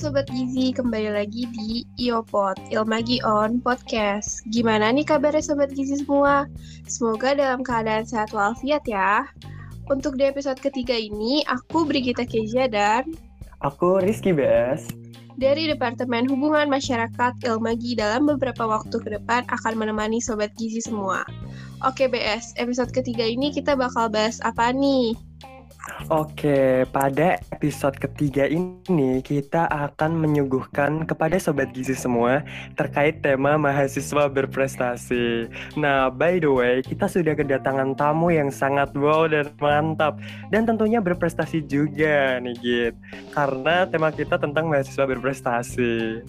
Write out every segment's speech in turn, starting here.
Sobat Gizi, kembali lagi di IOPod, Ilmagi On Podcast. Gimana nih kabarnya Sobat Gizi semua? Semoga dalam keadaan sehat walafiat ya. Untuk di episode ketiga ini, aku Brigita Keja dan... Aku Rizky BS. Dari Departemen Hubungan Masyarakat Ilmagi dalam beberapa waktu ke depan akan menemani Sobat Gizi semua. Oke BS, episode ketiga ini kita bakal bahas apa nih? Oke, pada episode ketiga ini kita akan menyuguhkan kepada Sobat Gizi semua terkait tema mahasiswa berprestasi. Nah, by the way, kita sudah kedatangan tamu yang sangat wow dan mantap. Dan tentunya berprestasi juga nih, Git. Karena tema kita tentang mahasiswa berprestasi.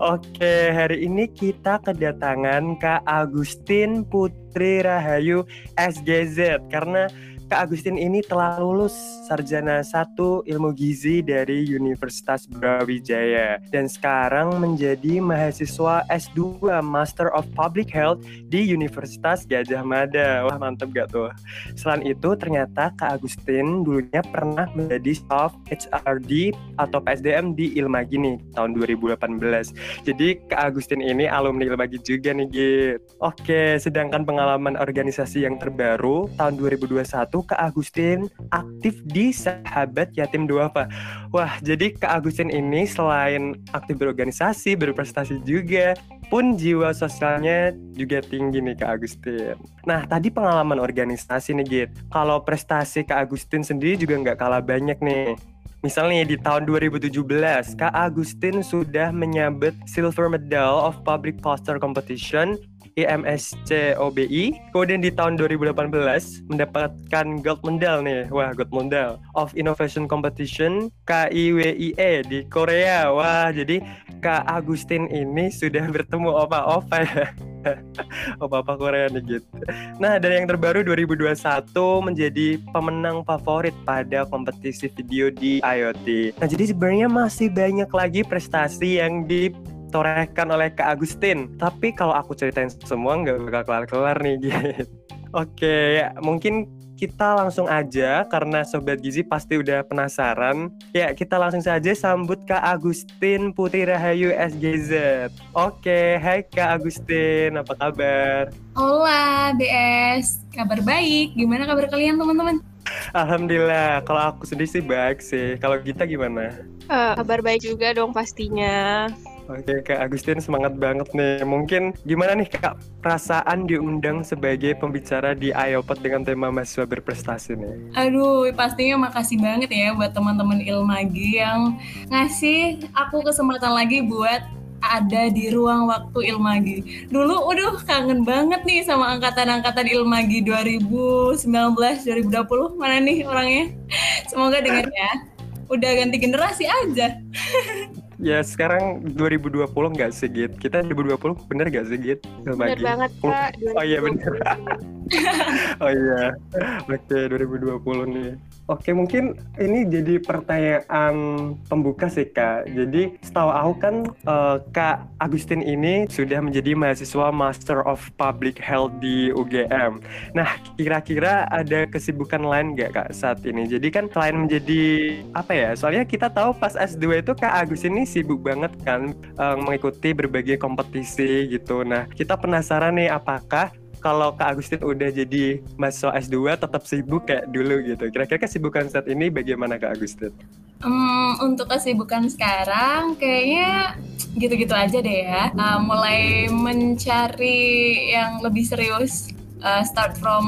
Oke, hari ini kita kedatangan Kak Agustin Putri Rahayu SGZ. Karena Kak Agustin ini telah lulus sarjana 1 ilmu gizi dari Universitas Brawijaya dan sekarang menjadi mahasiswa S2 Master of Public Health di Universitas Gajah Mada. Wah, mantep gak tuh? Selain itu, ternyata Kak Agustin dulunya pernah menjadi staff HRD atau PSDM di Ilmagi nih tahun 2018. Jadi Kak Agustin ini alumni Ilmagi juga nih, Git. Oke, sedangkan pengalaman organisasi yang terbaru tahun 2021 Kak Agustin aktif di Sahabat Yatim Duafa. Wah, jadi Kak Agustin ini selain aktif berorganisasi, berprestasi juga, pun jiwa sosialnya juga tinggi nih Kak Agustin. Nah, tadi pengalaman organisasi nih, Git. Kalau prestasi Kak Agustin sendiri juga nggak kalah banyak nih. Misalnya di tahun 2017, Kak Agustin sudah menyabet Silver Medal of Public Poster Competition IMSC OBI. Kemudian di tahun 2018 mendapatkan gold medal nih. Wah, gold medal of Innovation Competition KIWIE di Korea. Wah, jadi Kak Agustin ini sudah bertemu opa-opa ya. opa-opa Korea nih gitu. Nah, dan yang terbaru 2021 menjadi pemenang favorit pada kompetisi video di IoT. Nah, jadi sebenarnya masih banyak lagi prestasi yang di ditorehkan oleh Kak Agustin. Tapi kalau aku ceritain semua nggak bakal kelar-kelar nih gitu. Oke, ya, mungkin kita langsung aja karena Sobat Gizi pasti udah penasaran. Ya, kita langsung saja sambut Kak Agustin Putri Rahayu SGZ. Oke, hai Kak Agustin, apa kabar? Hola BS, kabar baik. Gimana kabar kalian teman-teman? Alhamdulillah, kalau aku sendiri sih baik sih. Kalau kita gimana? Uh, kabar baik juga dong pastinya. Oke Kak Agustin semangat banget nih. Mungkin gimana nih Kak perasaan diundang sebagai pembicara di IOPOD dengan tema mahasiswa berprestasi nih? Aduh pastinya makasih banget ya buat teman-teman Ilmagi yang ngasih aku kesempatan lagi buat ada di ruang waktu Ilmagi. Dulu udah kangen banget nih sama angkatan-angkatan Ilmagi 2019 2020. Mana nih orangnya? Semoga dengar ya. Udah ganti generasi aja. Ya sekarang 2020 nggak sih Git? Kita 2020 bener gak sih Git? Bener banget Kak. Oh iya bener. oh iya. Oke 2020 nih. Oke mungkin ini jadi pertanyaan pembuka sih kak. Jadi setahu aku kan uh, kak Agustin ini sudah menjadi mahasiswa Master of Public Health di UGM. Nah kira-kira ada kesibukan lain nggak kak saat ini? Jadi kan selain menjadi apa ya? Soalnya kita tahu pas S2 itu kak Agustin ini sibuk banget kan uh, mengikuti berbagai kompetisi gitu. Nah kita penasaran nih apakah kalau Kak Agustin udah jadi mahasiswa S2 tetap sibuk kayak dulu gitu. Kira-kira kesibukan saat ini bagaimana Kak Agustin? Um, untuk kesibukan sekarang kayaknya gitu-gitu aja deh ya. Uh, mulai mencari yang lebih serius uh, start from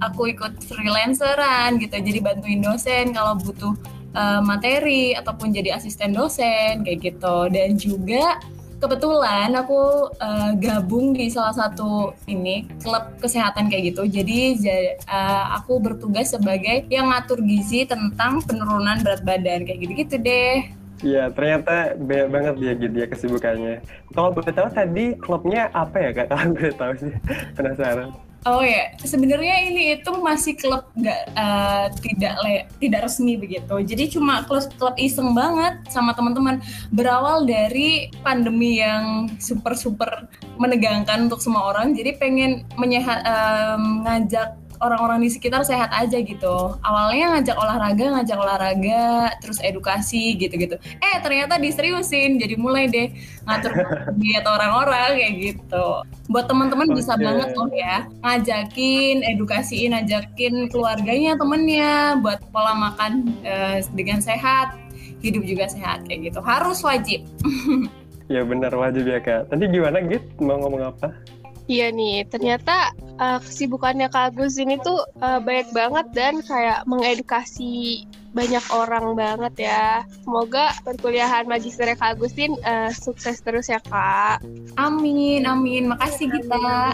aku ikut freelanceran gitu jadi bantuin dosen kalau butuh uh, materi ataupun jadi asisten dosen kayak gitu dan juga kebetulan aku uh, gabung di salah satu ini klub kesehatan kayak gitu. Jadi uh, aku bertugas sebagai yang ngatur gizi tentang penurunan berat badan kayak gitu-gitu deh. Iya, ternyata banyak banget dia gitu ya kesibukannya. Kalau boleh tahu tadi klubnya apa ya kak? Kalau boleh tahu sih, penasaran. Oh ya, sebenarnya ini itu masih klub nggak uh, tidak le, tidak resmi begitu. Jadi cuma klub klub iseng banget sama teman-teman. Berawal dari pandemi yang super super menegangkan untuk semua orang. Jadi pengen menyehat um, ngajak orang-orang di sekitar sehat aja gitu. Awalnya ngajak olahraga, ngajak olahraga, terus edukasi gitu-gitu. Eh ternyata diseriusin, jadi mulai deh ngatur diet orang-orang kayak gitu. Buat teman-teman okay. bisa banget loh ya ngajakin, edukasiin, ngajakin keluarganya, temennya buat pola makan uh, dengan sehat, hidup juga sehat kayak gitu. Harus wajib. ya benar wajib ya kak. Tadi gimana Git? Mau ngomong apa? Iya nih, ternyata uh, kesibukannya Kak Agus ini tuh uh, banyak banget dan kayak mengedukasi banyak orang banget ya. Semoga perkuliahan magister Kak Agustin uh, sukses terus ya Kak. Amin, amin. Makasih kita.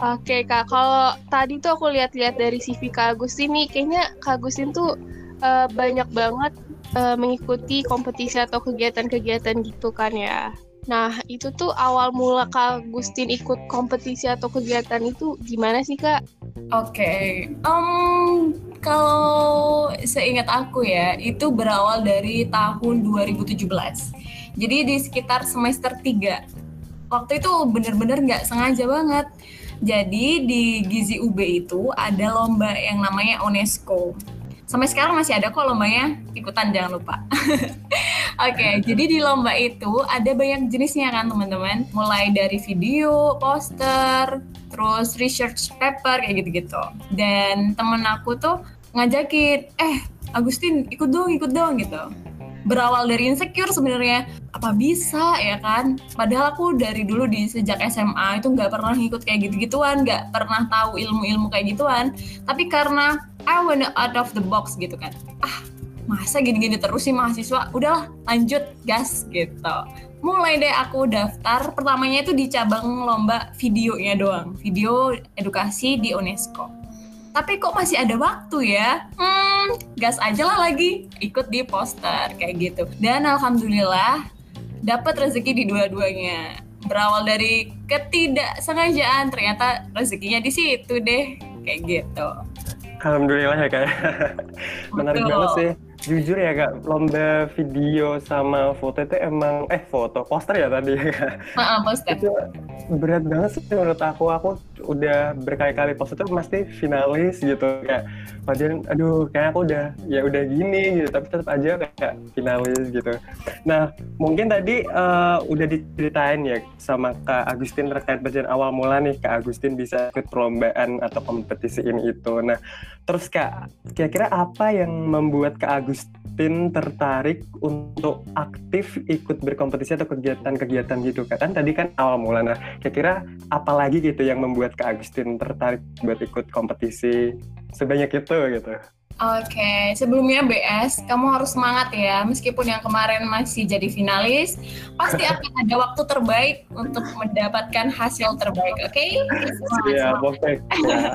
Oke Kak, kalau tadi tuh aku lihat-lihat dari CV Kak Agustin nih, kayaknya Kak Agustin tuh uh, banyak banget uh, mengikuti kompetisi atau kegiatan-kegiatan gitu kan ya. Nah, itu tuh awal mula Kak Gustin ikut kompetisi atau kegiatan itu gimana sih, Kak? Oke, okay. um, kalau seingat aku ya, itu berawal dari tahun 2017. Jadi di sekitar semester 3. Waktu itu bener-bener nggak sengaja banget. Jadi di Gizi UB itu ada lomba yang namanya UNESCO sampai sekarang masih ada kok lombanya ikutan jangan lupa. Oke okay, jadi di lomba itu ada banyak jenisnya kan teman-teman. Mulai dari video poster terus research paper kayak gitu-gitu. Dan temen aku tuh ngajakin eh Agustin ikut dong ikut dong gitu. Berawal dari insecure sebenarnya. Apa bisa ya kan? Padahal aku dari dulu di sejak SMA itu nggak pernah ikut kayak gitu-gituan nggak pernah tahu ilmu-ilmu kayak gituan. Tapi karena I wanna out of the box gitu kan ah masa gini-gini terus sih mahasiswa udahlah lanjut gas gitu mulai deh aku daftar pertamanya itu di cabang lomba videonya doang video edukasi di UNESCO tapi kok masih ada waktu ya? Hmm, gas aja lah lagi, ikut di poster kayak gitu. Dan alhamdulillah dapat rezeki di dua-duanya. Berawal dari ketidaksengajaan, ternyata rezekinya di situ deh, kayak gitu. Alhamdulillah ya kak. Menarik banget sih. Jujur ya kak lomba video sama foto itu emang eh foto poster ya tadi ya kak. Poster. Itu berat banget sih menurut aku. Aku udah berkali-kali poster itu pasti finalis gitu. Kayak padahal aduh kayak aku udah ya udah gini gitu tapi tetap aja kayak finalis gitu. Nah mungkin tadi uh, udah diceritain ya sama kak Agustin terkait bagian awal mula nih kak Agustin bisa ikut perlombaan atau kompetisi ini itu. Nah terus kak kira-kira apa yang membuat kak Agustin tertarik untuk aktif ikut berkompetisi atau kegiatan-kegiatan gitu kan tadi kan awal mula. Nah kira-kira apa lagi gitu yang membuat Kak Agustin tertarik buat ikut kompetisi sebanyak itu gitu Oke, okay. sebelumnya BS, kamu harus semangat ya. Meskipun yang kemarin masih jadi finalis, pasti akan ada waktu terbaik untuk mendapatkan hasil terbaik. Oke? Okay? Iya, oke.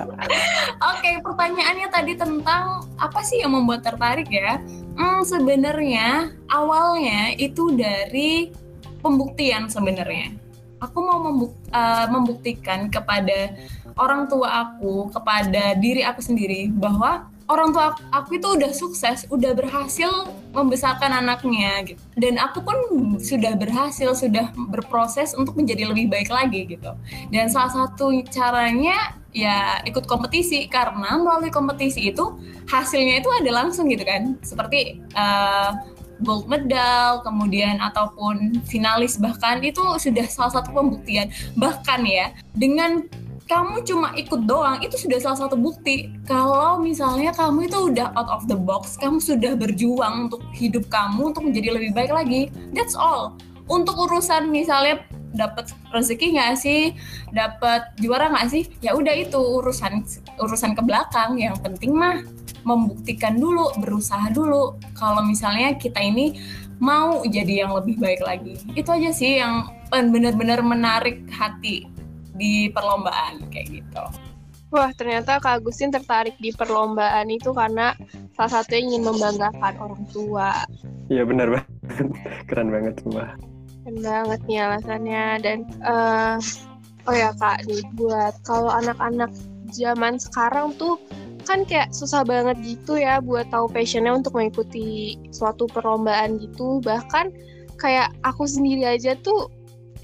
Oke, pertanyaannya tadi tentang apa sih yang membuat tertarik ya? Hmm, sebenarnya awalnya itu dari pembuktian sebenarnya. Aku mau membuk uh, membuktikan kepada orang tua aku, kepada diri aku sendiri bahwa orang tua aku itu udah sukses, udah berhasil membesarkan anaknya gitu. Dan aku pun sudah berhasil, sudah berproses untuk menjadi lebih baik lagi gitu. Dan salah satu caranya ya ikut kompetisi karena melalui kompetisi itu hasilnya itu ada langsung gitu kan. Seperti uh, gold medal, kemudian ataupun finalis bahkan itu sudah salah satu pembuktian. Bahkan ya dengan kamu cuma ikut doang itu sudah salah satu bukti. Kalau misalnya kamu itu udah out of the box kamu sudah berjuang untuk hidup kamu untuk menjadi lebih baik lagi that's all. Untuk urusan misalnya dapat rezeki nggak sih? Dapat juara nggak sih? Ya udah itu urusan urusan ke belakang yang penting mah membuktikan dulu berusaha dulu kalau misalnya kita ini mau jadi yang lebih baik lagi itu aja sih yang benar-benar menarik hati di perlombaan kayak gitu. Wah, ternyata Kak Agustin tertarik di perlombaan itu karena salah satu ingin membanggakan orang tua. Iya benar banget, keren banget semua. Keren banget nih alasannya dan uh, oh ya Kak, nih buat kalau anak-anak zaman sekarang tuh kan kayak susah banget gitu ya buat tahu passionnya untuk mengikuti suatu perlombaan gitu bahkan kayak aku sendiri aja tuh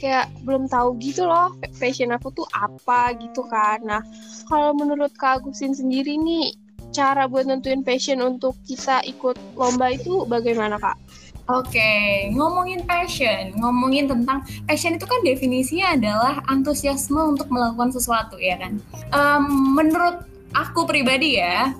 kayak belum tahu gitu loh passion aku tuh apa gitu kan. Nah, kalau menurut Kak Agustin sendiri nih, cara buat nentuin passion untuk kita ikut lomba itu bagaimana Kak? Oke, okay. ngomongin passion, ngomongin tentang passion itu kan definisinya adalah antusiasme untuk melakukan sesuatu ya kan. Um, menurut aku pribadi ya,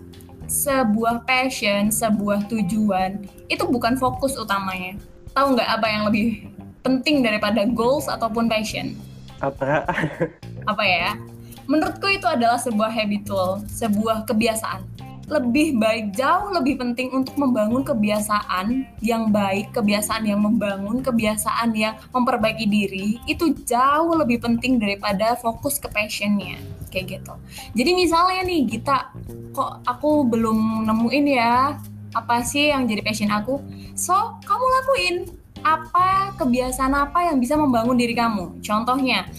sebuah passion, sebuah tujuan itu bukan fokus utamanya. Tahu nggak apa yang lebih penting daripada goals ataupun passion? Apa? apa ya? Menurutku itu adalah sebuah habitual, sebuah kebiasaan lebih baik jauh lebih penting untuk membangun kebiasaan yang baik kebiasaan yang membangun kebiasaan yang memperbaiki diri itu jauh lebih penting daripada fokus ke passionnya kayak gitu. Jadi misalnya nih kita kok aku belum nemuin ya apa sih yang jadi passion aku? So kamu lakuin apa kebiasaan apa yang bisa membangun diri kamu? Contohnya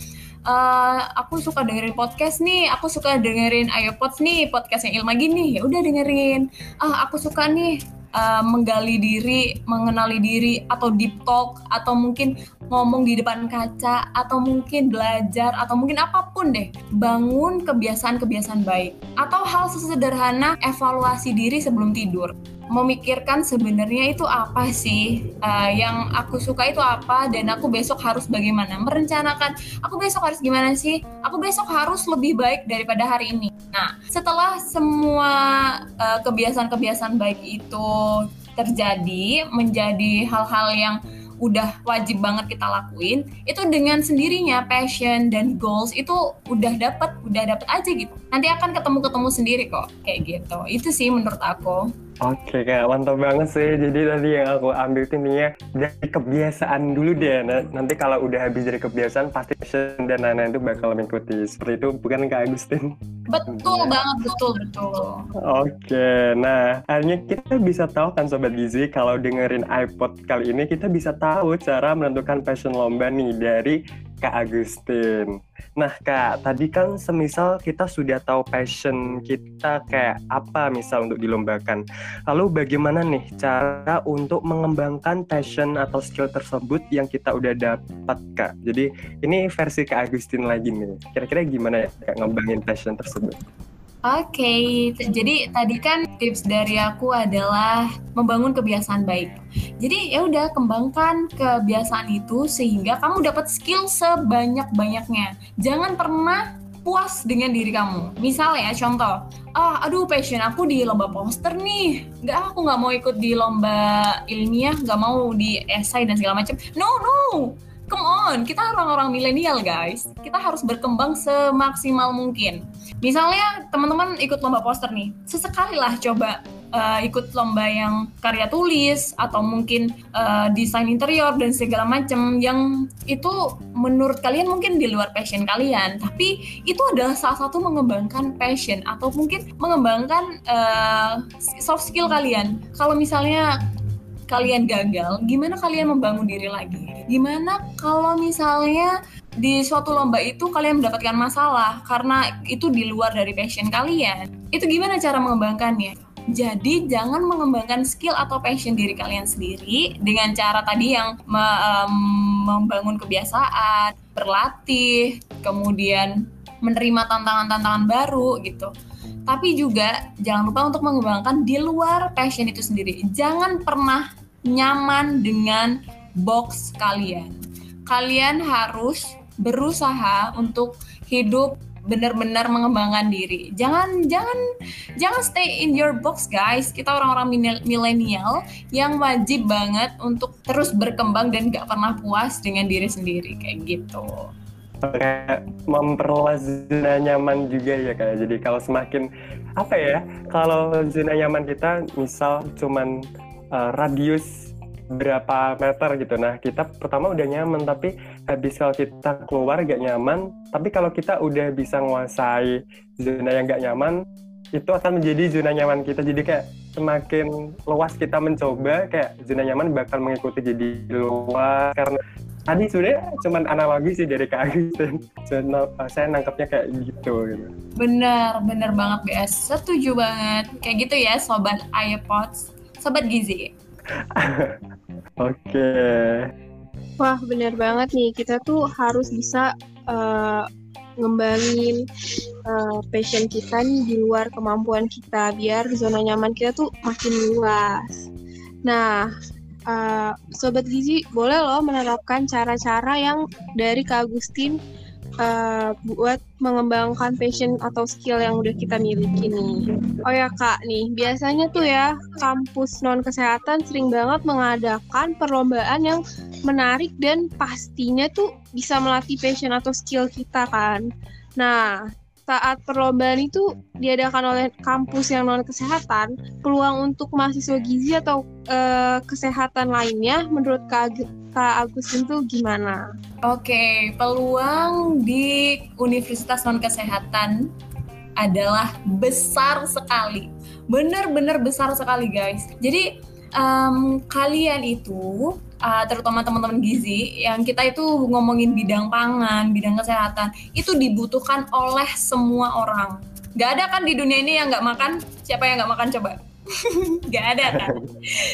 uh, aku suka dengerin podcast nih, aku suka dengerin Ayo Pods nih, podcastnya Ilma gini, ya udah dengerin. Ah, aku suka nih uh, menggali diri, mengenali diri, atau deep talk, atau mungkin ngomong di depan kaca, atau mungkin belajar, atau mungkin apa pun deh. Bangun kebiasaan-kebiasaan baik. Atau hal sesederhana evaluasi diri sebelum tidur memikirkan sebenarnya itu apa sih? Uh, yang aku suka itu apa? Dan aku besok harus bagaimana? Merencanakan aku besok harus gimana sih? Aku besok harus lebih baik daripada hari ini. Nah setelah semua uh, kebiasaan-kebiasaan baik itu terjadi menjadi hal-hal yang udah wajib banget kita lakuin itu dengan sendirinya passion dan goals itu udah dapat udah dapat aja gitu. Nanti akan ketemu ketemu sendiri kok kayak gitu. Itu sih menurut aku Oke, kayak mantap banget sih. Jadi tadi yang aku ambil itu nih ya, dari kebiasaan dulu deh. Nah, nanti kalau udah habis dari kebiasaan, pasti passion dan lain-lain itu bakal mengikuti. Seperti itu, bukan Kak Agustin? Betul banget, betul, betul. Oke, nah akhirnya kita bisa tahu kan Sobat Gizi, kalau dengerin iPod kali ini, kita bisa tahu cara menentukan passion lomba nih dari Kak Agustin. Nah Kak, tadi kan semisal kita sudah tahu passion kita kayak apa misal untuk dilombakan. Lalu bagaimana nih cara untuk mengembangkan passion atau skill tersebut yang kita udah dapat Kak? Jadi ini versi Kak Agustin lagi nih. Kira-kira gimana ya Kak ngembangin passion tersebut? Oke, okay. jadi tadi kan tips dari aku adalah membangun kebiasaan baik. Jadi ya udah kembangkan kebiasaan itu sehingga kamu dapat skill sebanyak-banyaknya. Jangan pernah puas dengan diri kamu. Misal ya contoh, ah aduh passion aku di lomba poster nih. Nggak aku nggak mau ikut di lomba ilmiah, nggak mau di esai dan segala macam. No no, come on, kita orang-orang milenial guys. Kita harus berkembang semaksimal mungkin. Misalnya teman-teman ikut lomba poster nih, sesekali lah coba uh, ikut lomba yang karya tulis atau mungkin uh, desain interior dan segala macam yang itu menurut kalian mungkin di luar passion kalian, tapi itu adalah salah satu mengembangkan passion atau mungkin mengembangkan uh, soft skill kalian. Kalau misalnya kalian gagal, gimana kalian membangun diri lagi? Gimana kalau misalnya di suatu lomba itu kalian mendapatkan masalah karena itu di luar dari passion kalian? Itu gimana cara mengembangkannya? Jadi jangan mengembangkan skill atau passion diri kalian sendiri dengan cara tadi yang me, um, membangun kebiasaan, berlatih, kemudian menerima tantangan-tantangan baru gitu. Tapi juga jangan lupa untuk mengembangkan di luar passion itu sendiri. Jangan pernah nyaman dengan box kalian. Kalian harus berusaha untuk hidup benar-benar mengembangkan diri. Jangan jangan jangan stay in your box guys. Kita orang-orang milenial yang wajib banget untuk terus berkembang dan gak pernah puas dengan diri sendiri kayak gitu. Kayak memperluas zona nyaman juga ya kayak. Jadi kalau semakin apa ya? Kalau zona nyaman kita misal cuman uh, radius berapa meter gitu. Nah, kita pertama udah nyaman, tapi habis kalau kita keluar gak nyaman, tapi kalau kita udah bisa menguasai zona yang gak nyaman, itu akan menjadi zona nyaman kita. Jadi kayak semakin luas kita mencoba, kayak zona nyaman bakal mengikuti jadi luas. Karena tadi sebenarnya cuma analogi sih dari Kak Agustin. Saya nangkapnya kayak gitu. gitu. Bener, bener banget BS. Setuju banget. Kayak gitu ya Sobat iPods Sobat Gizi. Oke. Wah, benar banget nih. Kita tuh harus bisa uh, ngembangin uh, passion kita nih di luar kemampuan kita biar zona nyaman kita tuh makin luas. Nah, uh, sobat gizi boleh loh menerapkan cara-cara yang dari Kak Agustin uh, buat mengembangkan passion atau skill yang udah kita miliki nih. Oh ya kak nih, biasanya tuh ya kampus non kesehatan sering banget mengadakan perlombaan yang menarik dan pastinya tuh bisa melatih passion atau skill kita kan. Nah, saat perlombaan itu diadakan oleh kampus yang non kesehatan, peluang untuk mahasiswa gizi atau uh, kesehatan lainnya menurut Kak, Kak Agustin itu gimana? Oke, peluang di Universitas non kesehatan adalah besar sekali, benar-benar besar sekali guys. Jadi um, kalian itu uh, terutama teman-teman gizi yang kita itu ngomongin bidang pangan, bidang kesehatan itu dibutuhkan oleh semua orang. Gak ada kan di dunia ini yang nggak makan? Siapa yang nggak makan coba? gak ada kan?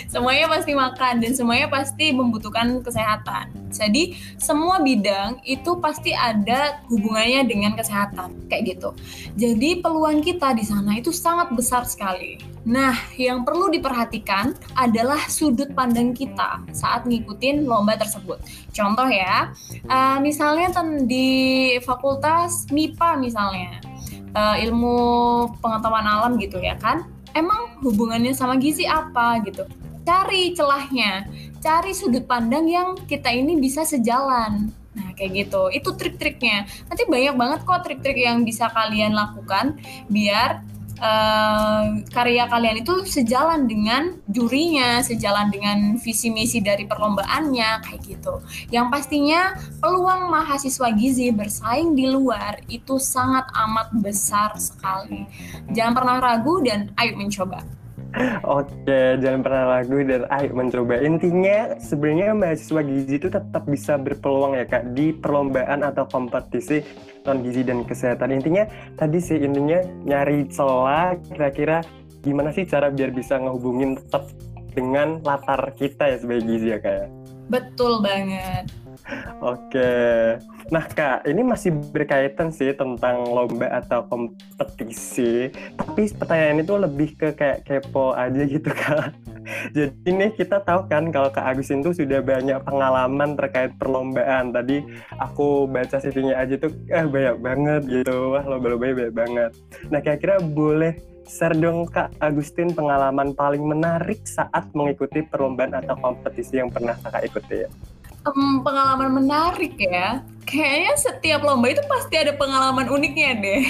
semuanya pasti makan dan semuanya pasti membutuhkan kesehatan. Jadi semua bidang itu pasti ada hubungannya dengan kesehatan kayak gitu. Jadi peluang kita di sana itu sangat besar sekali. Nah, yang perlu diperhatikan adalah sudut pandang kita saat ngikutin lomba tersebut. Contoh ya, uh, misalnya di fakultas MIPA misalnya, uh, ilmu pengetahuan alam gitu ya kan, emang hubungannya sama gizi apa gitu. Cari celahnya, cari sudut pandang yang kita ini bisa sejalan. Nah, kayak gitu. Itu trik-triknya. Nanti banyak banget kok trik-trik yang bisa kalian lakukan biar uh, karya kalian itu sejalan dengan jurinya, sejalan dengan visi misi dari perlombaannya kayak gitu. Yang pastinya peluang mahasiswa gizi bersaing di luar itu sangat amat besar sekali. Jangan pernah ragu dan ayo mencoba. Oke, jangan pernah ragu dan ayo mencoba. Intinya sebenarnya mahasiswa gizi itu tetap bisa berpeluang ya kak di perlombaan atau kompetisi non gizi dan kesehatan. Intinya tadi sih intinya nyari celah kira-kira gimana sih cara biar bisa ngehubungin tetap dengan latar kita ya sebagai gizi ya kak ya. Betul banget. Oke. Nah kak, ini masih berkaitan sih tentang lomba atau kompetisi. Tapi pertanyaan itu lebih ke kayak kepo aja gitu kak. Jadi ini kita tahu kan kalau Kak Agustin tuh sudah banyak pengalaman terkait perlombaan. Tadi aku baca CV-nya aja tuh eh banyak banget gitu. Wah lomba-lombanya banyak banget. Nah kira-kira boleh share dong Kak Agustin pengalaman paling menarik saat mengikuti perlombaan atau kompetisi yang pernah Kakak ikuti ya? um, pengalaman menarik ya. Kayaknya setiap lomba itu pasti ada pengalaman uniknya deh.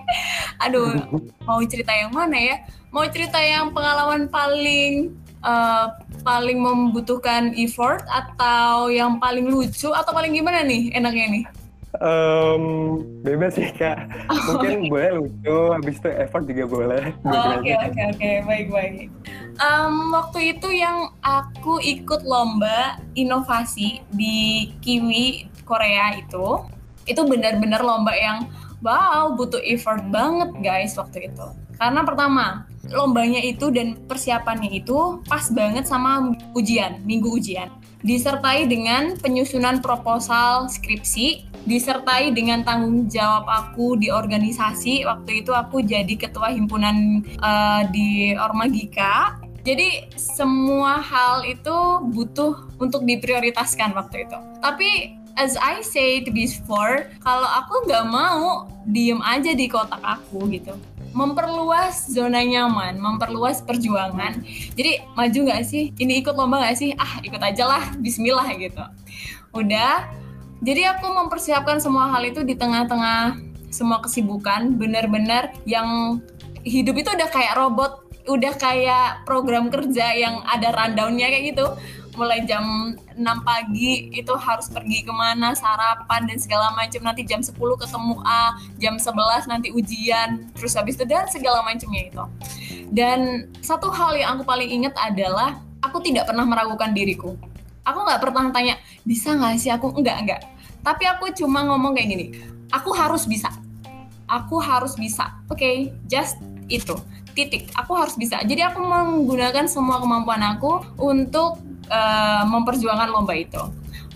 Aduh, mau cerita yang mana ya? Mau cerita yang pengalaman paling uh, paling membutuhkan effort atau yang paling lucu atau paling gimana nih enaknya nih? Um, bebas sih kak. Mungkin okay. boleh lucu, habis itu effort juga boleh. Oke oke oke, baik baik um, waktu itu yang aku ikut lomba inovasi di Kiwi Korea itu itu benar-benar lomba yang wow butuh effort banget guys waktu itu. Karena pertama lombanya itu dan persiapannya itu pas banget sama ujian minggu ujian. Disertai dengan penyusunan proposal skripsi disertai dengan tanggung jawab aku di organisasi. Waktu itu aku jadi ketua himpunan uh, di Ormagika jadi semua hal itu butuh untuk diprioritaskan waktu itu. Tapi as I say to before, kalau aku nggak mau diem aja di kotak aku gitu. Memperluas zona nyaman, memperluas perjuangan. Jadi maju nggak sih? Ini ikut lomba nggak sih? Ah ikut aja lah, Bismillah gitu. Udah. Jadi aku mempersiapkan semua hal itu di tengah-tengah semua kesibukan, benar-benar yang hidup itu udah kayak robot udah kayak program kerja yang ada rundownnya kayak gitu mulai jam 6 pagi itu harus pergi ke mana sarapan dan segala macam nanti jam 10 ketemu A jam 11 nanti ujian terus habis itu dan segala macamnya itu. Dan satu hal yang aku paling ingat adalah aku tidak pernah meragukan diriku. Aku nggak pernah tanya bisa nggak sih aku? Enggak enggak tapi aku cuma ngomong kayak gini aku harus bisa. Aku harus bisa. Oke okay, just itu. Titik. Aku harus bisa. Jadi aku menggunakan semua kemampuan aku untuk uh, memperjuangkan lomba itu.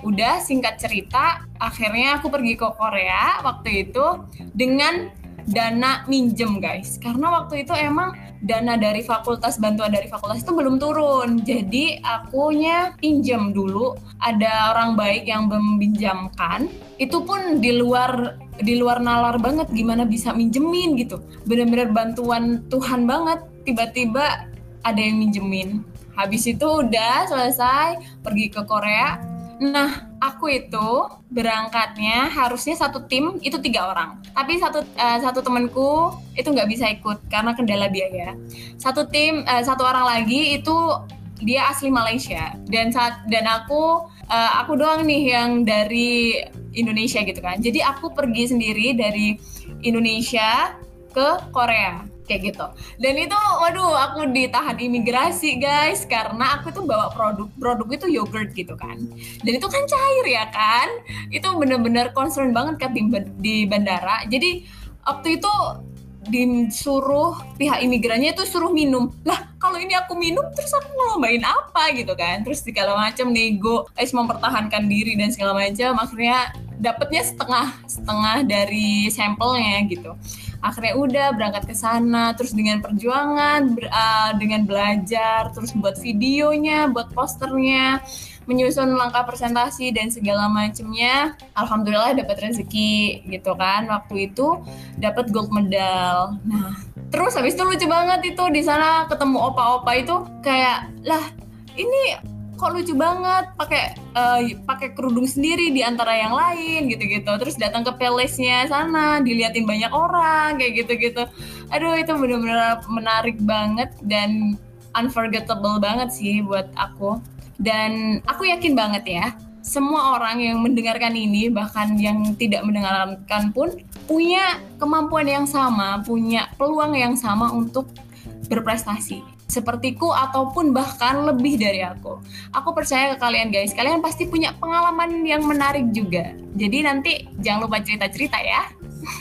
Udah singkat cerita akhirnya aku pergi ke Korea waktu itu dengan dana minjem guys. Karena waktu itu emang dana dari fakultas bantuan dari fakultas itu belum turun. Jadi akunya pinjam dulu. Ada orang baik yang meminjamkan. Itu pun di luar di luar nalar banget. Gimana bisa minjemin gitu? Bener-bener bantuan Tuhan banget. Tiba-tiba ada yang minjemin habis itu udah selesai pergi ke Korea. Nah aku itu berangkatnya harusnya satu tim itu tiga orang. Tapi satu uh, satu temanku itu nggak bisa ikut karena kendala biaya. Satu tim uh, satu orang lagi itu dia asli Malaysia. Dan saat dan aku uh, aku doang nih yang dari Indonesia gitu kan. Jadi aku pergi sendiri dari Indonesia ke Korea kayak gitu. Dan itu waduh aku ditahan imigrasi guys karena aku tuh bawa produk produk itu yogurt gitu kan. Dan itu kan cair ya kan? Itu bener-bener concern banget kan di, di bandara. Jadi waktu itu disuruh pihak imigrannya itu suruh minum. Lah kalau ini aku minum terus aku ngelombain apa gitu kan? Terus segala macam nego guys mempertahankan diri dan segala macam. Akhirnya dapatnya setengah setengah dari sampelnya gitu akhirnya udah berangkat ke sana terus dengan perjuangan ber, uh, dengan belajar terus buat videonya buat posternya menyusun langkah presentasi dan segala macamnya alhamdulillah dapat rezeki gitu kan. Waktu itu dapat gold medal. Nah terus habis itu lucu banget itu di sana ketemu opa-opa itu kayak lah ini kok lucu banget pakai uh, pakai kerudung sendiri di antara yang lain gitu-gitu. Terus datang ke palace-nya sana diliatin banyak orang kayak gitu-gitu. Aduh itu benar-benar menarik banget dan unforgettable banget sih buat aku. Dan aku yakin banget ya semua orang yang mendengarkan ini bahkan yang tidak mendengarkan pun punya kemampuan yang sama punya peluang yang sama untuk berprestasi sepertiku ataupun bahkan lebih dari aku. Aku percaya ke kalian guys, kalian pasti punya pengalaman yang menarik juga. Jadi nanti jangan lupa cerita-cerita ya.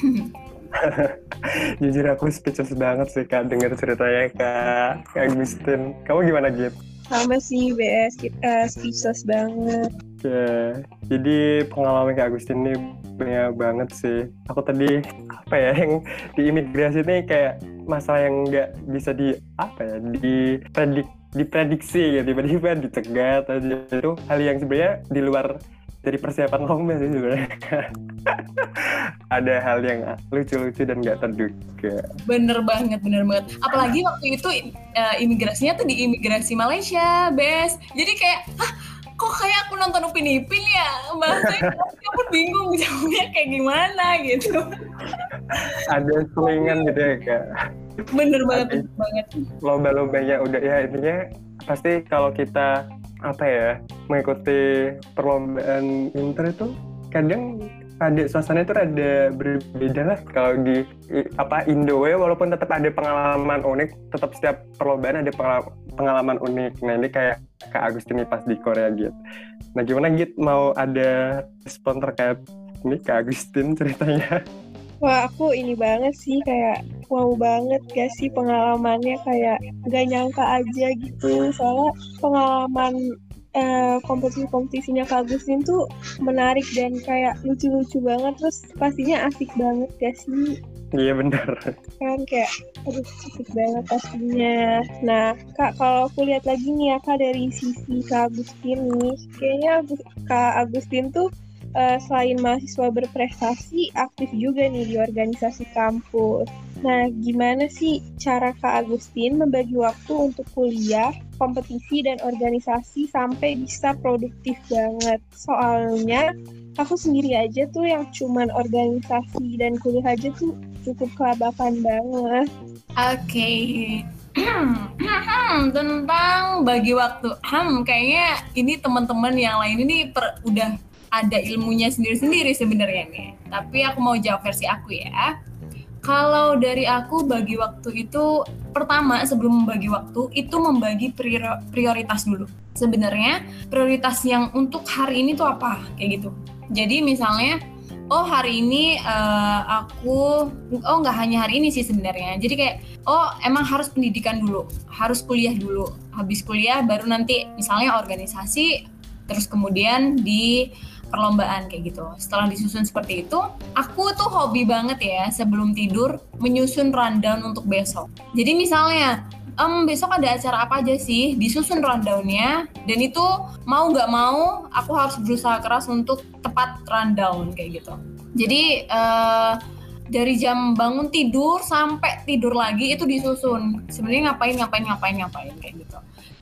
Jujur aku speechless banget sih kak dengar ceritanya kak, kak Agustin. Kamu gimana Git? Sama sih BS, kita speechless banget. Ya, jadi pengalaman kak Agustin ini banyak banget sih. Aku tadi apa ya yang di imigrasi ini kayak masalah yang nggak bisa di apa ya dipredik diprediksi ya tiba-tiba dicegat aja itu hal yang sebenarnya di luar dari persiapan lomba sih sebenarnya. Ada hal yang lucu-lucu dan nggak terduga. Bener banget bener banget. Apalagi waktu itu uh, imigrasinya tuh di imigrasi Malaysia bes. Jadi kayak Hah, kok kayak aku nonton Upin Ipin ya bahasanya aku pun bingung jawabnya kayak gimana gitu. Ada selingan gitu ya kak. Bener banget bener banget. lomba-lombanya udah ya intinya pasti kalau kita apa ya mengikuti perlombaan inter itu kadang ada suasana itu ada berbeda lah. Kalau di apa Indo ya walaupun tetap ada pengalaman unik tetap setiap perlombaan ada pengalaman unik. Nah ini kayak Kak Agustin pas di Korea gitu. Nah gimana gitu mau ada respon terkait ini Kak Agustin ceritanya Wah aku ini banget sih kayak wow banget gak sih pengalamannya kayak gak nyangka aja gitu soalnya pengalaman uh, kompetisi-kompetisinya Kak Agustin tuh menarik dan kayak lucu-lucu banget terus pastinya asik banget gak sih Iya benar. Kan kayak aduh asik banget pastinya. Nah kak kalau aku lihat lagi nih ya kak dari sisi Kak Agustin nih, kayaknya Kak Agustin tuh uh, selain mahasiswa berprestasi, aktif juga nih di organisasi kampus. Nah, gimana sih cara Kak Agustin membagi waktu untuk kuliah, kompetisi, dan organisasi sampai bisa produktif banget? Soalnya, aku sendiri aja tuh yang cuman organisasi dan kuliah aja tuh cukup kelabakan banget. Oke, okay. tentang bagi waktu, hmm, kayaknya ini teman-teman yang lain ini per, udah ada ilmunya sendiri-sendiri sebenarnya nih. Tapi aku mau jawab versi aku ya. Kalau dari aku bagi waktu itu pertama sebelum membagi waktu itu membagi prioritas dulu. Sebenarnya prioritas yang untuk hari ini tuh apa kayak gitu. Jadi misalnya oh hari ini uh, aku oh nggak hanya hari ini sih sebenarnya jadi kayak oh emang harus pendidikan dulu harus kuliah dulu habis kuliah baru nanti misalnya organisasi terus kemudian di perlombaan kayak gitu. Setelah disusun seperti itu, aku tuh hobi banget ya sebelum tidur menyusun rundown untuk besok. Jadi misalnya, um, besok ada acara apa aja sih, disusun rundownnya, dan itu mau nggak mau aku harus berusaha keras untuk tepat rundown kayak gitu. Jadi uh, dari jam bangun tidur sampai tidur lagi itu disusun. Sebenarnya ngapain ngapain ngapain ngapain kayak gitu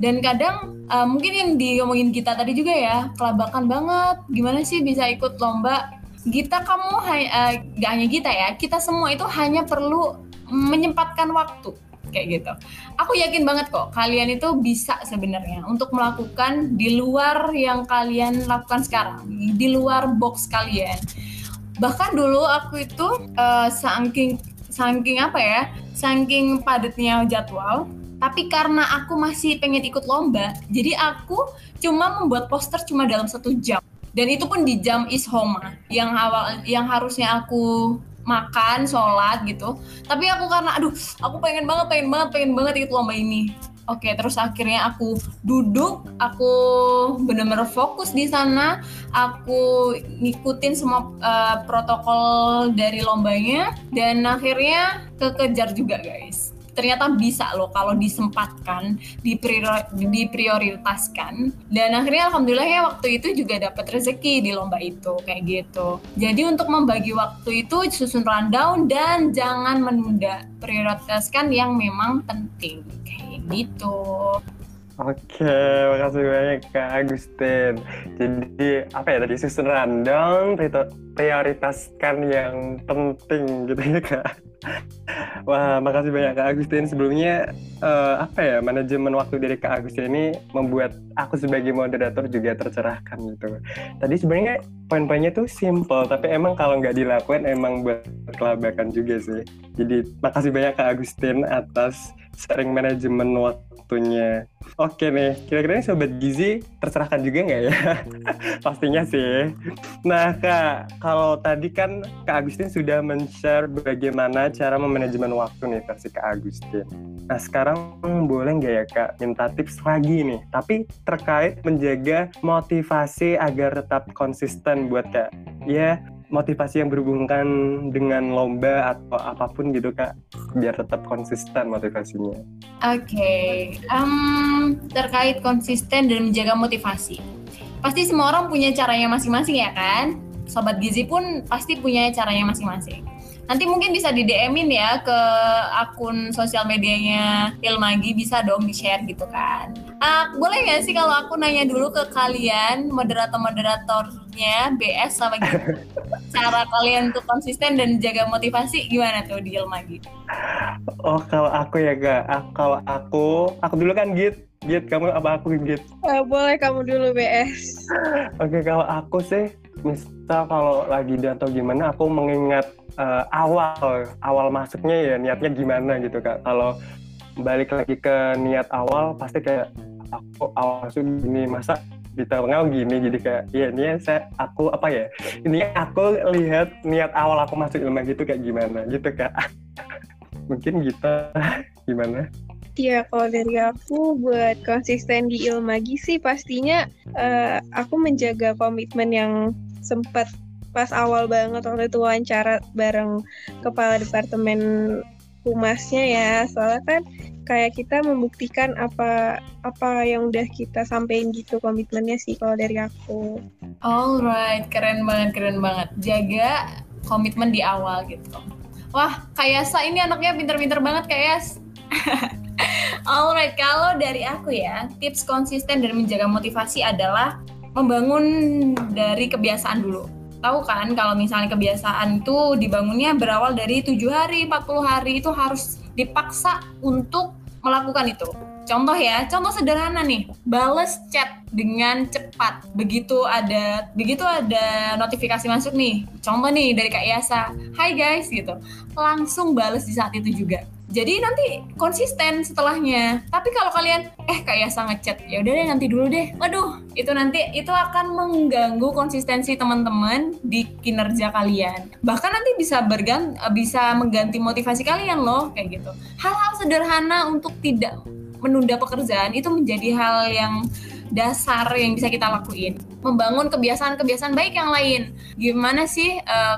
dan kadang uh, mungkin yang diomongin kita tadi juga ya kelabakan banget gimana sih bisa ikut lomba Gita kamu uh, gak hanya Gita ya kita semua itu hanya perlu menyempatkan waktu kayak gitu. Aku yakin banget kok kalian itu bisa sebenarnya untuk melakukan di luar yang kalian lakukan sekarang, di luar box kalian. Bahkan dulu aku itu uh, saking saking apa ya, saking padatnya jadwal, tapi karena aku masih pengen ikut lomba jadi aku cuma membuat poster cuma dalam satu jam. Dan itu pun di jam ishoma yang awal yang harusnya aku makan sholat gitu. Tapi aku karena aduh aku pengen banget pengen banget pengen banget ikut lomba ini. Oke terus akhirnya aku duduk aku benar-benar fokus di sana. Aku ngikutin semua uh, protokol dari lombanya. Dan akhirnya kekejar juga guys ternyata bisa loh kalau disempatkan, diprioritaskan. Dan akhirnya alhamdulillah ya waktu itu juga dapat rezeki di lomba itu kayak gitu. Jadi untuk membagi waktu itu susun rundown dan jangan menunda, prioritaskan yang memang penting kayak gitu. Oke, makasih banyak Kak Agustin. Jadi apa ya tadi susun rundown, prioritaskan yang penting gitu ya Kak. Wah, makasih banyak Kak Agustin. Sebelumnya uh, apa ya manajemen waktu dari Kak Agustin ini membuat aku sebagai moderator juga tercerahkan gitu. Tadi sebenarnya poin-poinnya tuh simple, tapi emang kalau nggak dilakukan emang buat kelabakan juga sih. Jadi makasih banyak Kak Agustin atas sering manajemen waktunya. Oke nih, kira-kira Sobat Gizi terserahkan juga nggak ya? Pastinya sih. Nah Kak, kalau tadi kan Kak Agustin sudah men-share bagaimana cara memanajemen waktu nih versi Kak Agustin. Nah sekarang boleh nggak ya Kak minta tips lagi nih, tapi terkait menjaga motivasi agar tetap konsisten buat Kak. Ya, motivasi yang berhubungan dengan lomba atau apa pun gitu kak biar tetap konsisten motivasinya. Oke, okay. um, terkait konsisten dan menjaga motivasi, pasti semua orang punya caranya masing-masing ya kan? Sobat Gizi pun pasti punya caranya masing-masing. Nanti mungkin bisa di DM-in ya ke akun sosial medianya Ilmagi bisa dong di-share gitu kan. Uh, boleh nggak sih kalau aku nanya dulu ke kalian moderator-moderatornya BS sama gitu. Cara kalian untuk konsisten dan jaga motivasi gimana tuh di Ilmagi? Oh, kalau aku ya gak, ah, kalau aku, aku dulu kan Git. Git, kamu apa aku Git? Uh, boleh kamu dulu BS. Oke, kalau aku sih misal kalau lagi atau gimana aku mengingat uh, awal awal masuknya ya niatnya gimana gitu kak. Kalau balik lagi ke niat awal pasti kayak aku awal masuk gini masa di tengah gini? Jadi kayak ya ini saya aku apa ya ini aku lihat niat awal aku masuk ilmu gitu kayak gimana? Gitu kak. Mungkin gitu. Gimana Iya, kalau dari aku buat konsisten di Ilmagi sih pastinya uh, aku menjaga komitmen yang sempat pas awal banget waktu itu wawancara bareng kepala departemen humasnya ya soalnya kan kayak kita membuktikan apa apa yang udah kita sampein gitu komitmennya sih kalau dari aku. Alright, keren banget keren banget. Jaga komitmen di awal gitu. Wah, kayak Sa ini anaknya pinter-pinter banget kayak Alright, kalau dari aku ya, tips konsisten dan menjaga motivasi adalah membangun dari kebiasaan dulu. Tahu kan kalau misalnya kebiasaan itu dibangunnya berawal dari tujuh hari 40 hari itu harus dipaksa untuk melakukan itu. Contoh ya contoh sederhana nih bales chat dengan cepat. Begitu ada begitu ada notifikasi masuk nih. Contoh nih dari Kak Yasa Hai guys gitu. Langsung bales di saat itu juga jadi nanti konsisten setelahnya tapi kalau kalian eh kayak sangat chat ya udah deh nanti dulu deh waduh itu nanti itu akan mengganggu konsistensi teman-teman di kinerja kalian bahkan nanti bisa bergan bisa mengganti motivasi kalian loh kayak gitu hal-hal sederhana untuk tidak menunda pekerjaan itu menjadi hal yang dasar yang bisa kita lakuin. Membangun kebiasaan-kebiasaan baik yang lain. Gimana sih uh,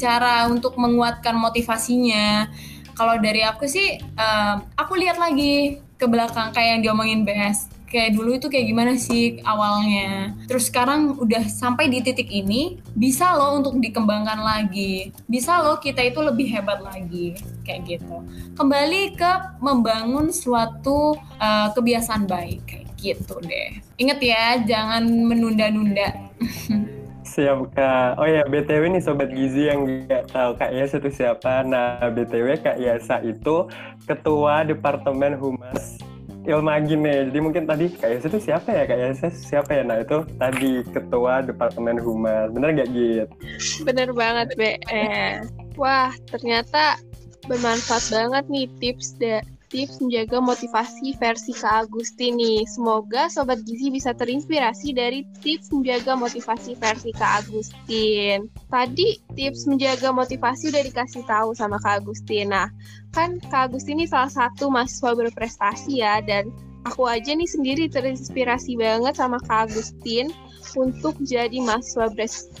cara untuk menguatkan motivasinya? Kalau dari aku sih, uh, aku lihat lagi ke belakang kayak yang diomongin BS kayak dulu itu kayak gimana sih awalnya. Terus sekarang udah sampai di titik ini, bisa loh untuk dikembangkan lagi. Bisa loh kita itu lebih hebat lagi. Kayak gitu. Kembali ke membangun suatu uh, kebiasaan baik. Kayak gitu deh. Ingat ya, jangan menunda-nunda. Siap Kak. Oh ya BTW nih Sobat Gizi yang nggak tahu Kak Yasa itu siapa. Nah BTW Kak Yasa itu Ketua Departemen Humas Ilmagi nih. Jadi mungkin tadi Kak Yasa itu siapa ya? Kak Yasa siapa ya? Nah itu tadi Ketua Departemen Humas. Bener gak Git? Bener banget BS. Wah ternyata bermanfaat banget nih tips da tips menjaga motivasi versi Kak Agustin nih. Semoga Sobat Gizi bisa terinspirasi dari tips menjaga motivasi versi Kak Agustin. Tadi tips menjaga motivasi udah dikasih tahu sama Kak Agustin. Nah, kan Kak Agustin ini salah satu mahasiswa berprestasi ya, dan aku aja nih sendiri terinspirasi banget sama Kak Agustin untuk jadi mahasiswa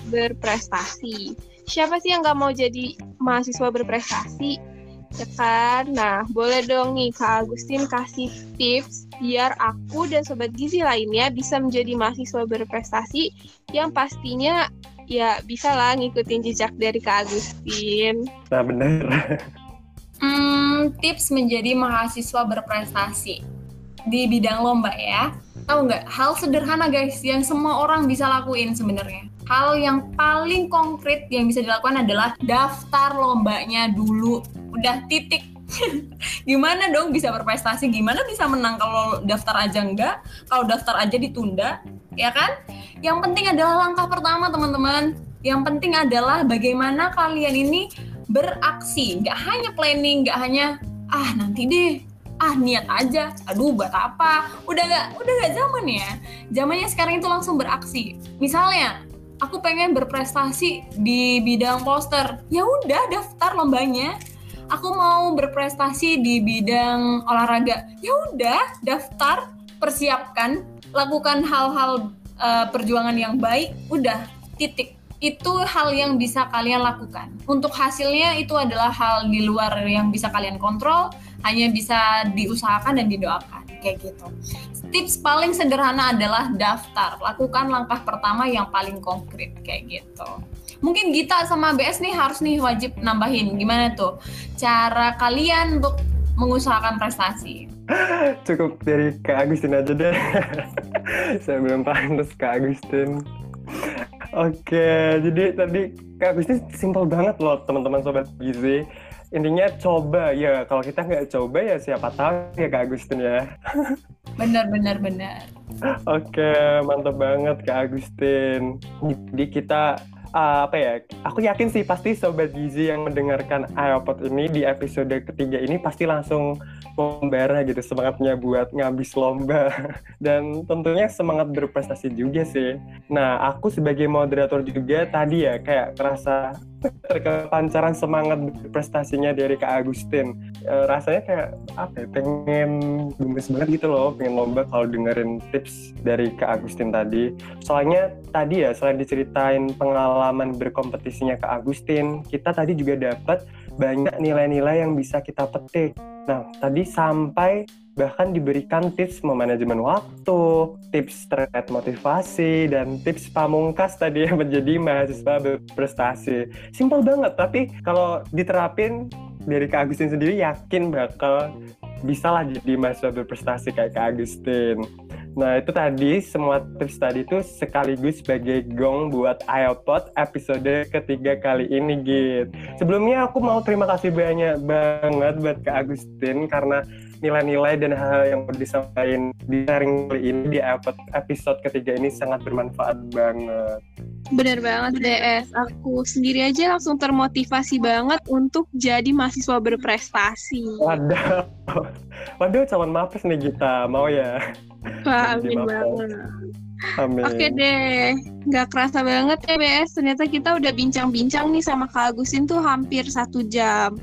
berprestasi. Siapa sih yang nggak mau jadi mahasiswa berprestasi? Ya kan? Nah, boleh dong nih Kak Agustin kasih tips biar aku dan Sobat Gizi lainnya bisa menjadi mahasiswa berprestasi yang pastinya ya bisa lah ngikutin jejak dari Kak Agustin. Nah, bener. hmm, tips menjadi mahasiswa berprestasi di bidang lomba ya. Tahu nggak? Hal sederhana guys yang semua orang bisa lakuin sebenarnya hal yang paling konkret yang bisa dilakukan adalah daftar lombanya dulu. Udah titik. Gimana dong bisa berprestasi? Gimana bisa menang kalau daftar aja enggak? Kalau daftar aja ditunda ya kan? Yang penting adalah langkah pertama teman-teman. Yang penting adalah bagaimana kalian ini beraksi. Nggak hanya planning nggak hanya ah nanti deh. Ah niat aja. Aduh buat apa? Udah gak udah gak zaman ya. Zamannya sekarang itu langsung beraksi. Misalnya aku pengen berprestasi di bidang poster. Ya udah daftar lombanya. Aku mau berprestasi di bidang olahraga. Ya udah daftar persiapkan lakukan hal-hal uh, perjuangan yang baik. Udah titik. Itu hal yang bisa kalian lakukan. Untuk hasilnya itu adalah hal di luar yang bisa kalian kontrol, hanya bisa diusahakan dan didoakan kayak gitu. Tips paling sederhana adalah daftar. Lakukan langkah pertama yang paling konkret kayak gitu mungkin Gita sama BS nih harus nih wajib nambahin gimana tuh cara kalian untuk mengusahakan prestasi cukup dari Kak Agustin aja deh saya belum pantas Kak Agustin Oke, jadi tadi Kak Agustin simpel banget loh teman-teman sobat Gizi. Intinya coba ya, kalau kita nggak coba ya siapa tahu ya Kak Agustin ya. Benar, benar, benar. Oke, mantap banget Kak Agustin. Jadi kita uh, apa ya? Aku yakin sih pasti sobat gizi yang mendengarkan iPod ini di episode ketiga ini pasti langsung membara gitu semangatnya buat ngabis lomba dan tentunya semangat berprestasi juga sih. Nah, aku sebagai moderator juga tadi ya kayak kerasa terkepancaran semangat berprestasinya dari Kak Agustin. E, rasanya kayak apa ya, pengen gemes banget gitu loh, pengen lomba kalau dengerin tips dari Kak Agustin tadi. Soalnya tadi ya selain diceritain pengalaman berkompetisinya Kak Agustin, kita tadi juga dapat banyak nilai-nilai yang bisa kita petik Nah, tadi sampai bahkan diberikan tips memanajemen waktu, tips terkait motivasi, dan tips pamungkas tadi yang menjadi mahasiswa berprestasi. Simpel banget, tapi kalau diterapin dari Kak Agustin sendiri yakin bakal bisa lah jadi mahasiswa berprestasi kayak Kak Agustin. Nah itu tadi semua tips tadi itu sekaligus sebagai gong buat iPod episode ketiga kali ini Git. Sebelumnya aku mau terima kasih banyak banget buat Kak Agustin karena nilai-nilai dan hal-hal yang disampaikan di sharing kali ini di episode ketiga ini sangat bermanfaat banget. Bener banget DS, aku sendiri aja langsung termotivasi banget untuk jadi mahasiswa berprestasi. Waduh, waduh calon mapes nih kita, mau ya? Wah, amin banget. Amin. Oke deh, nggak kerasa banget ya BS. Ternyata kita udah bincang-bincang nih sama Kak Agusin tuh hampir satu jam.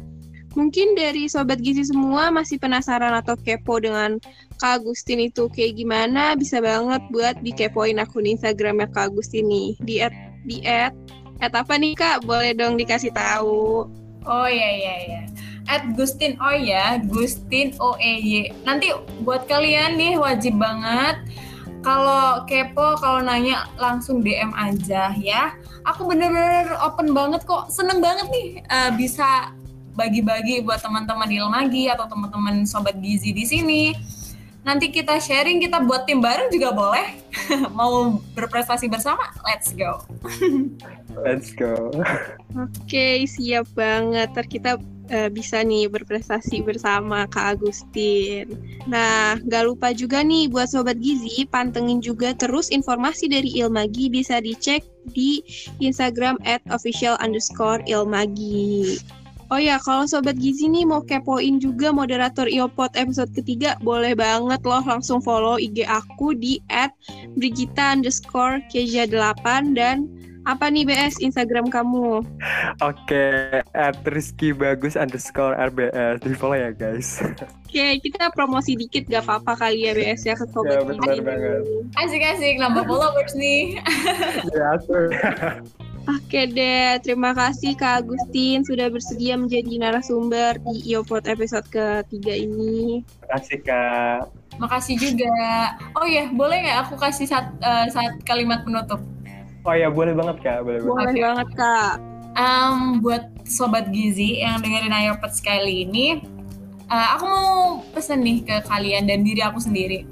Mungkin dari Sobat Gizi semua masih penasaran atau kepo dengan Kak Agustin itu kayak gimana, bisa banget buat dikepoin akun Instagramnya Kak Agustin nih. Di at, di at, at apa nih Kak? Boleh dong dikasih tahu. Oh iya iya iya. At Gustin O ya, Gustin O E Y. Nanti buat kalian nih wajib banget kalau kepo kalau nanya langsung DM aja ya. Aku bener-bener open banget kok, seneng banget nih uh, bisa bagi-bagi buat teman-teman di Ilmagi atau teman-teman sobat gizi di sini. Nanti kita sharing, kita buat tim bareng juga boleh. Mau berprestasi bersama? Let's go. Let's go. Oke, siap banget. Ntar kita uh, bisa nih berprestasi bersama Kak Agustin. Nah, gak lupa juga nih buat Sobat Gizi, pantengin juga terus informasi dari Ilmagi bisa dicek di Instagram at official underscore Ilmagi. Oh ya, kalau Sobat Gizi nih mau kepoin juga moderator Iopod episode ketiga, boleh banget loh langsung follow IG aku di at Brigita underscore Keja 8 dan apa nih BS Instagram kamu? Oke, at Rizky Bagus underscore RBS. Di follow ya guys. Oke, kita promosi dikit gak apa-apa kali ya BS ya ke Sobat Ya, benar banget. Asik-asik nambah followers nih. Ya, atur. Oke deh, terima kasih Kak Agustin sudah bersedia menjadi narasumber di Iopod episode ketiga ini. Makasih Kak. Makasih juga. Oh iya, boleh nggak aku kasih sat, uh, saat kalimat penutup? Oh ya, boleh banget Kak, boleh banget. Boleh Oke. banget Kak. Um, buat sobat gizi yang dengerin Iopod sekali ini, uh, aku mau pesen nih ke kalian dan diri aku sendiri.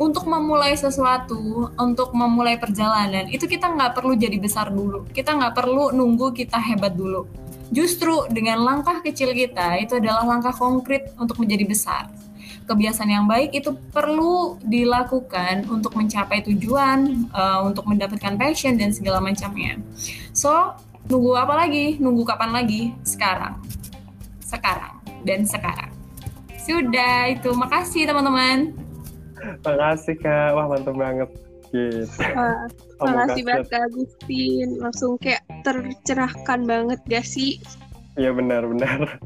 Untuk memulai sesuatu, untuk memulai perjalanan, itu kita nggak perlu jadi besar dulu. Kita nggak perlu nunggu kita hebat dulu. Justru dengan langkah kecil kita, itu adalah langkah konkret untuk menjadi besar. Kebiasaan yang baik itu perlu dilakukan untuk mencapai tujuan, uh, untuk mendapatkan passion dan segala macamnya. So, nunggu apa lagi? Nunggu kapan lagi? Sekarang. Sekarang. Dan sekarang. Sudah, itu. Makasih teman-teman. Makasih Kak. Wah, mantap banget. Gitu. Wah, Makasih banget Kak Agustin. Langsung kayak tercerahkan banget gak sih? Iya benar-benar.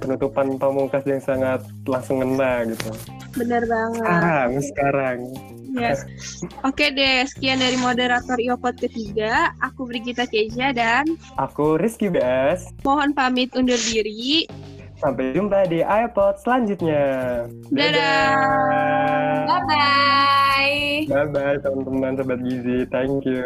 Penutupan pamungkas yang sangat langsung ngena gitu. Bener banget. Sekarang, sekarang. Yes. Oke deh, sekian dari moderator Iopod ketiga. Aku Brigita Keja dan Aku Rizky BS. mohon pamit undur diri. Sampai jumpa di iPod selanjutnya. Dadah. Bye-bye. Bye-bye teman-teman Sobat Gizi. Thank you.